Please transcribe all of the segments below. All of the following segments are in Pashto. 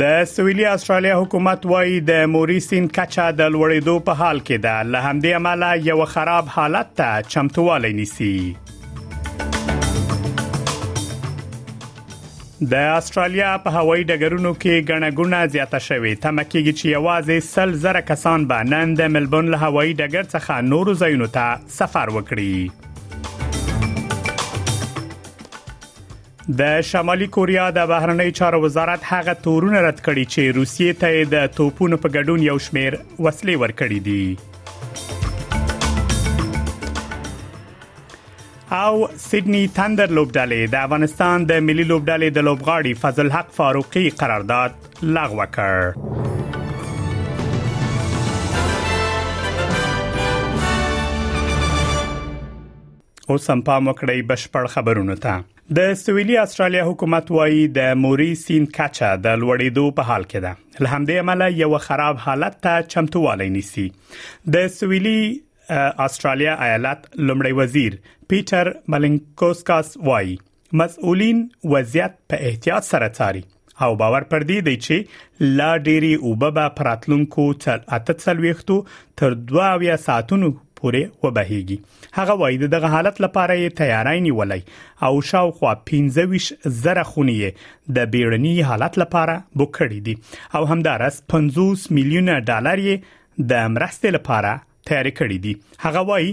د سویلي استرالیا حکومت وایي د موري سین کچه د لوړېدو په حال کې ده له همدې امله یو خراب حالت ته چمتووالی نیسي د استرالیا په هوایي ډګرونو کې غنګونه زیاته شوې تمه کېږي چې یوازې سل زره کسان به نن د ملبون له هوایي ډګر څخه نورو ځایونو ته سفر وکړي د شمالي کوریا د بهرنی چارو وزارت هغه تورونه رد کړي چې روسیې ته د توپونو په ګډون یو شمیر وسلې ورکړې دي او سیدنی تندر لوبډلې د افغانستان د ملي لوبډلې د لوبغاړي فضل حق فاروقي قرارداد لغوه کړ اوس هم پام وکړئ بشپړ خبرونه ته د سویلي استرالیا حکومت وایي د موري سین کچه د لوړېدو په حال کې ده له همدې امله یو خراب حالت ته چمتووالی نیسي د سویلي استرالیا ایالت لمړی وزیر پیټر ملنکوسکاس وایي مسؤلین وضعیت په احتیاط سره څاري او باور پر دې دی چې لا ډېری اوبه به پراتلونکو تل اته څلويختو تر 22 ساعتونو پورې وبهيږي هغه وایي دغه حالت لپاره یې تیاری نیولای او شاوخوا 15 زره خونې د بیړني حالت لپاره بوک کړې دي او همدارس 50 میلیونه ډالر یې د مرستې لپاره تیار کړې دي هغه وایي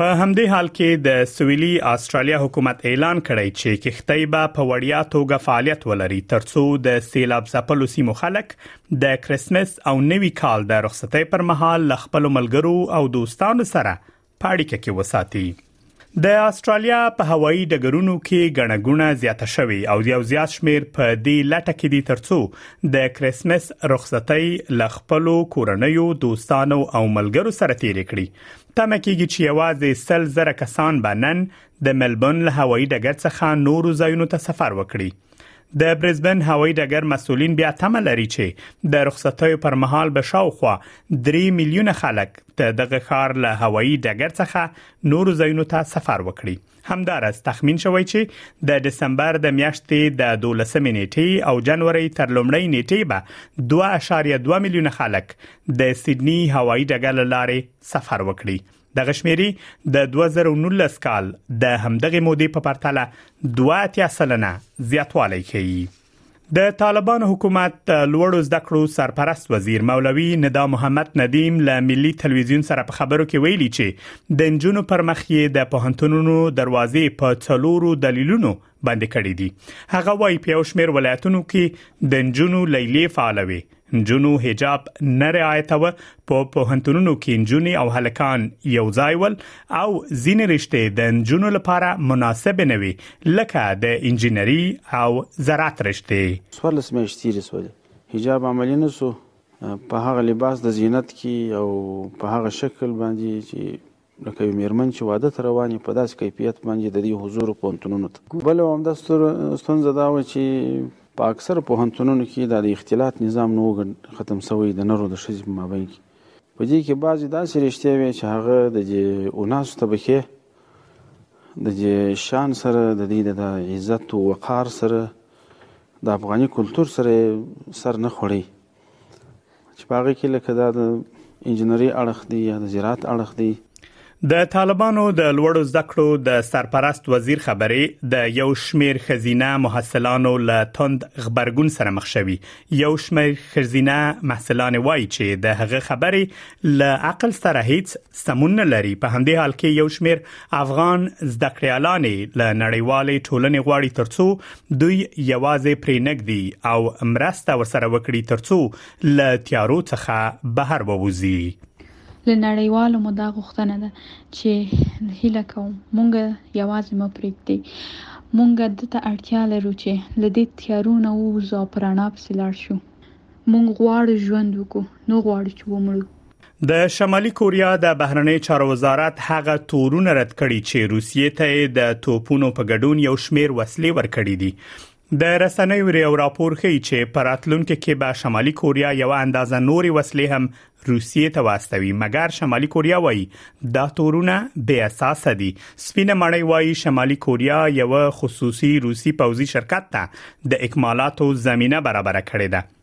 په همدې حال کې د سویلي استرالیا حکومت اعلان کړی چې کښتۍ به په وړیا توګه فعالیت ولري ترڅو د سیلاب ځپلو سیمو خلک د کریسمس او نوي کال د رخصتۍ پر مهال له خپل ملګرو او دوستانو سره په اړیکه کې وساتي د استرالیا په هوایي ډګرونو کې غنګونه زیاته شوې او یو زیات شمیر په دې لټه کې دي ترڅو د کریسمس رخصتۍ ل خپل کورنیو دوستانو او ملګرو سره تیر کړي تمه کېږي چې یوازې سل زره کسان به نن د ملبون له هوایي ډګر څخه نورو ځایونو ته سفر وکړي د برزبن هوایي ډګر مسولین بیا تمه لري چې د رخصتیو پر مهال به شاوخوا 3 میلیونه خلک د دغه ښار له هوایي ډګر څخه نورو ځایونو ته سفر وکړي همدارس تخمین شوی چې د دسمبر د میاشتې د 12 نیټې او جنوري تر لومړۍ نیټې به 2.2 میلیونه خلک د سیدنی هوایی ډګر لارې سفر وکړي د غشمیري د 2019 کال د همدغه مودې په پرتله 2.3 سلنه زیاتوالی کوي د طالبان حکومت د لوړو زده کړو سرپرست وزیر مولوی ندا محمد ندیم له ملي تلویزیون سره په خبرو کې ویلي چې د انجونو پر مخ یې د پوهنتونونو دروازې په څلورو دلیلونو بند کړې دي هغه وايي په یو شمېر ولایتونو کې د انجونو لیلیې فعالوي جنو حجاب نه رعایتوه په پوهنتونونو کې جنوني او هلکان یو ځای ول او ځینې رشته د جنونو لپاره مناسب نه وي لکه د انجنیری او زراعت رشته سوالس مې اشتیری سولې حجاب عملی نه سو په هغه لباس د زینت کې او په هغه شکل باندې چې لکه یو میرمن چې واده ته روان یې په داسې کیفیت باندې د دې حضور پوهنتونونو ته. بله او همدا ستونزه دا وه چې په اکثره پوهنتونونو کې دا د اختلاط نظام نه و ختم شوی د نر او د ښځې په مابین کې. په دې کې بعضې داسې رشتې وې چې هغه د دې اناسو طبقې د دې شان سره د دې د عزت او وقار سره د افغاني کلتور سره سر نه خوړی. چې په هغه کې لکه دا د انجنیری اړخ دی یا د زراعت اړخ دی د طالبانو د لوړو زده کړو د سرپرست وزیر خبرې د یو شمیر خزینه محصلانو له توند خبرګون سره مخ شوي یو شمیر خزینه محصلان وایي چې د هغه خبرې له عقل سره هیڅ سمون نه لري په همدې حال کې یو شمیر افغان زده کړیالانې له نړیوالې ټولنې غواړي ترڅو دوی یوازې پرې نګدي او مرسته ورسره وکړي ترڅو له تیارو څخه بهر ووزي له نړیوالو مو دا غوښتنه ده چې هیله کوم مونږ یوازې مو پرېږدي مونږ دته اړتیا لرو چې لدې تیارو نه ووزو او پرانا پسې لاړ شو مونږ غواړو ژوند وکړو نو غواړو چې ومړو د شمالي کوریا د بهرنی چارو وزارت هغه تورونه رد کړي چې روسیې ته د توپونو په ګډون یو شمیر وسلې ورکړې دي د رسنیو ریو راپور ښیي چې په راتلونکي کې به شمالي کوریا یو اندازه نوري وسلې هم روسیې ته واستوي مګر شمالي کوریا وایي دا تورونه بې اساس دي سپینه مړی وایي شمالي کوریا یو خصوصي روسي پوځي شرکت ته د اکمالاتو زمينه برابر کړې ده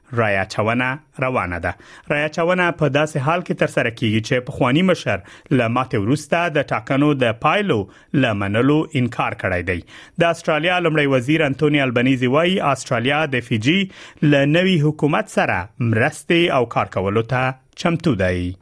رای اچونه روانه ده رای اچونه په داسې حال کې تر سره کیږي چې په خوانی مشر له ماته وروسته د ټاکنو د پایلو لمنلو انکار کړی دی د استرالیا لمړی وزیر انټونی البنيزي وایي استرالیا د فیجی له نوي حکومت سره مرستې او کار کولو ته چمتو دی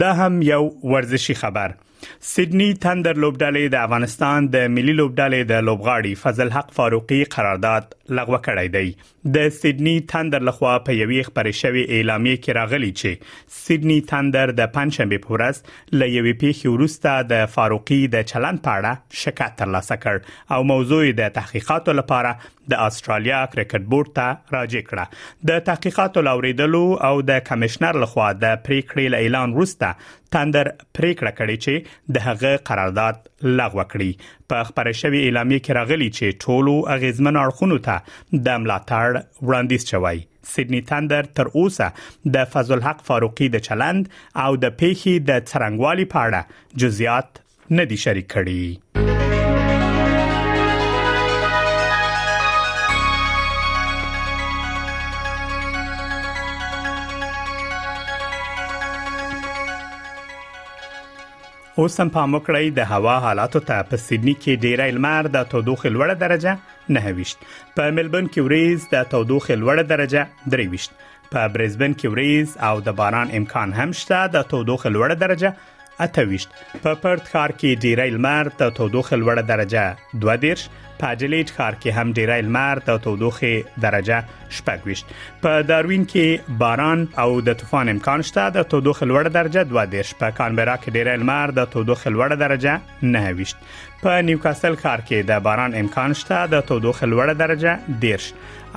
دا هم یو ورزشي خبر سیدنی تندر لوبډلې د افغانستان د ملي لوبډلې د لوبغاړي فضل حق فاروقي قرارداد لغوه کړی دی د سیدنی تندر لخوا په یوې خبرې شوې اعلامیه کې راغلي چې سیدنی تندر د پنځشنبه په ورځ له یوې پیښې وروسته د فاروقي د چلن په اړه شکایت ترلاسه کړ او موضوع د تحقیقاتو لپاره د استرالیا کرکټ بورډ ته راجع کړه د تحقیقاتو لاوریدلو او د کمشنر لخوا د پریکړې له اعلان وروسته تندر پریکړه کړې چې د هغه قرارداد لغوه کړي په خبره شوی اعلامیه کې راغلي چې ټولو اغیزمن اړخونو ته د ملاتړ وړاندیز شوی سیدنی تندر تر اوسه د فضل حق فاروقي د چلند او د پیښې د څرنګوالي په اړه جزئیات نه دي شریک کړي اوس هم پام وکړئ د هوا حالاتو ته په سیدنی کې ډیری لمر د تودوخې لوړه درجه 9 په ملبورن کې وریز د تودوخې لوړه درجه 23 په برزبن کې وریز او د باران امکان هم شته د تودوخې لوړه درجه اته ویشت په پرت ښار کې ډیری لمر د تودوخې لوړه درجه دوه دیرش په اډلیډ ښار کې هم ډیری لمر د تودوخې درجه شپږ ویشت په داروین کې باران او د طوفان امکان شته د تودوخې لوړه درجه دوه دیرش په کانبرا کې ډیری لمر د تودوخې لوړه درجه نه ویشت په نیوکاسل ښار کې د باران امکان شته د تودوخې لوړه درجه دیرش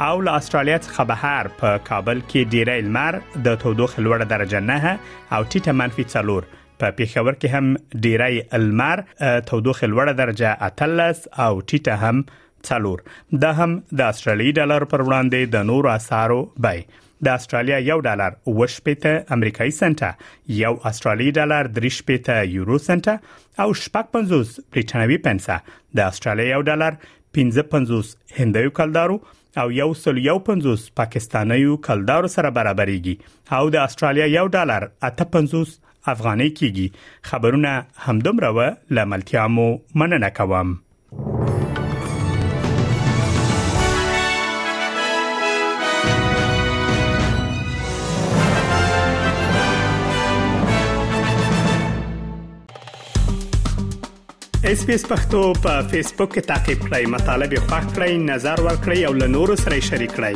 او له استرالیا څخه بهر په کابل کې ډیری لمر د تودوخې لوړه درجه نه او ټیټه منفي 4 په پیښور کې هم ډیری المر تودوخه لوړه درجه اتلس او ټیټه هم څلور دا هم د استرالیي ډالر پر وړاندې د نورو اسعارو بای د استرالیا یو ډالر وشپېته امریکایي سنټه یو استرالی ډالر درې شپېته یورو سنټه او شپږ پنځوس بریټانوي پنسه د استرالیا یو ډالر 55 هندیو کلدارو او یو سل یو پنځوس پاکستانیو کلدارو سره برابرېږي او د استرالیا یو ډالر اته پنځوس افغانۍ کېږي خبرونه همدومره و لملتیا مو مننه کوم اس پی اس پختو په فیسبوک کې تا کې پلی مطلب یو فاک کړئ نظر ور کړئ او له نورو سره شریک کړئ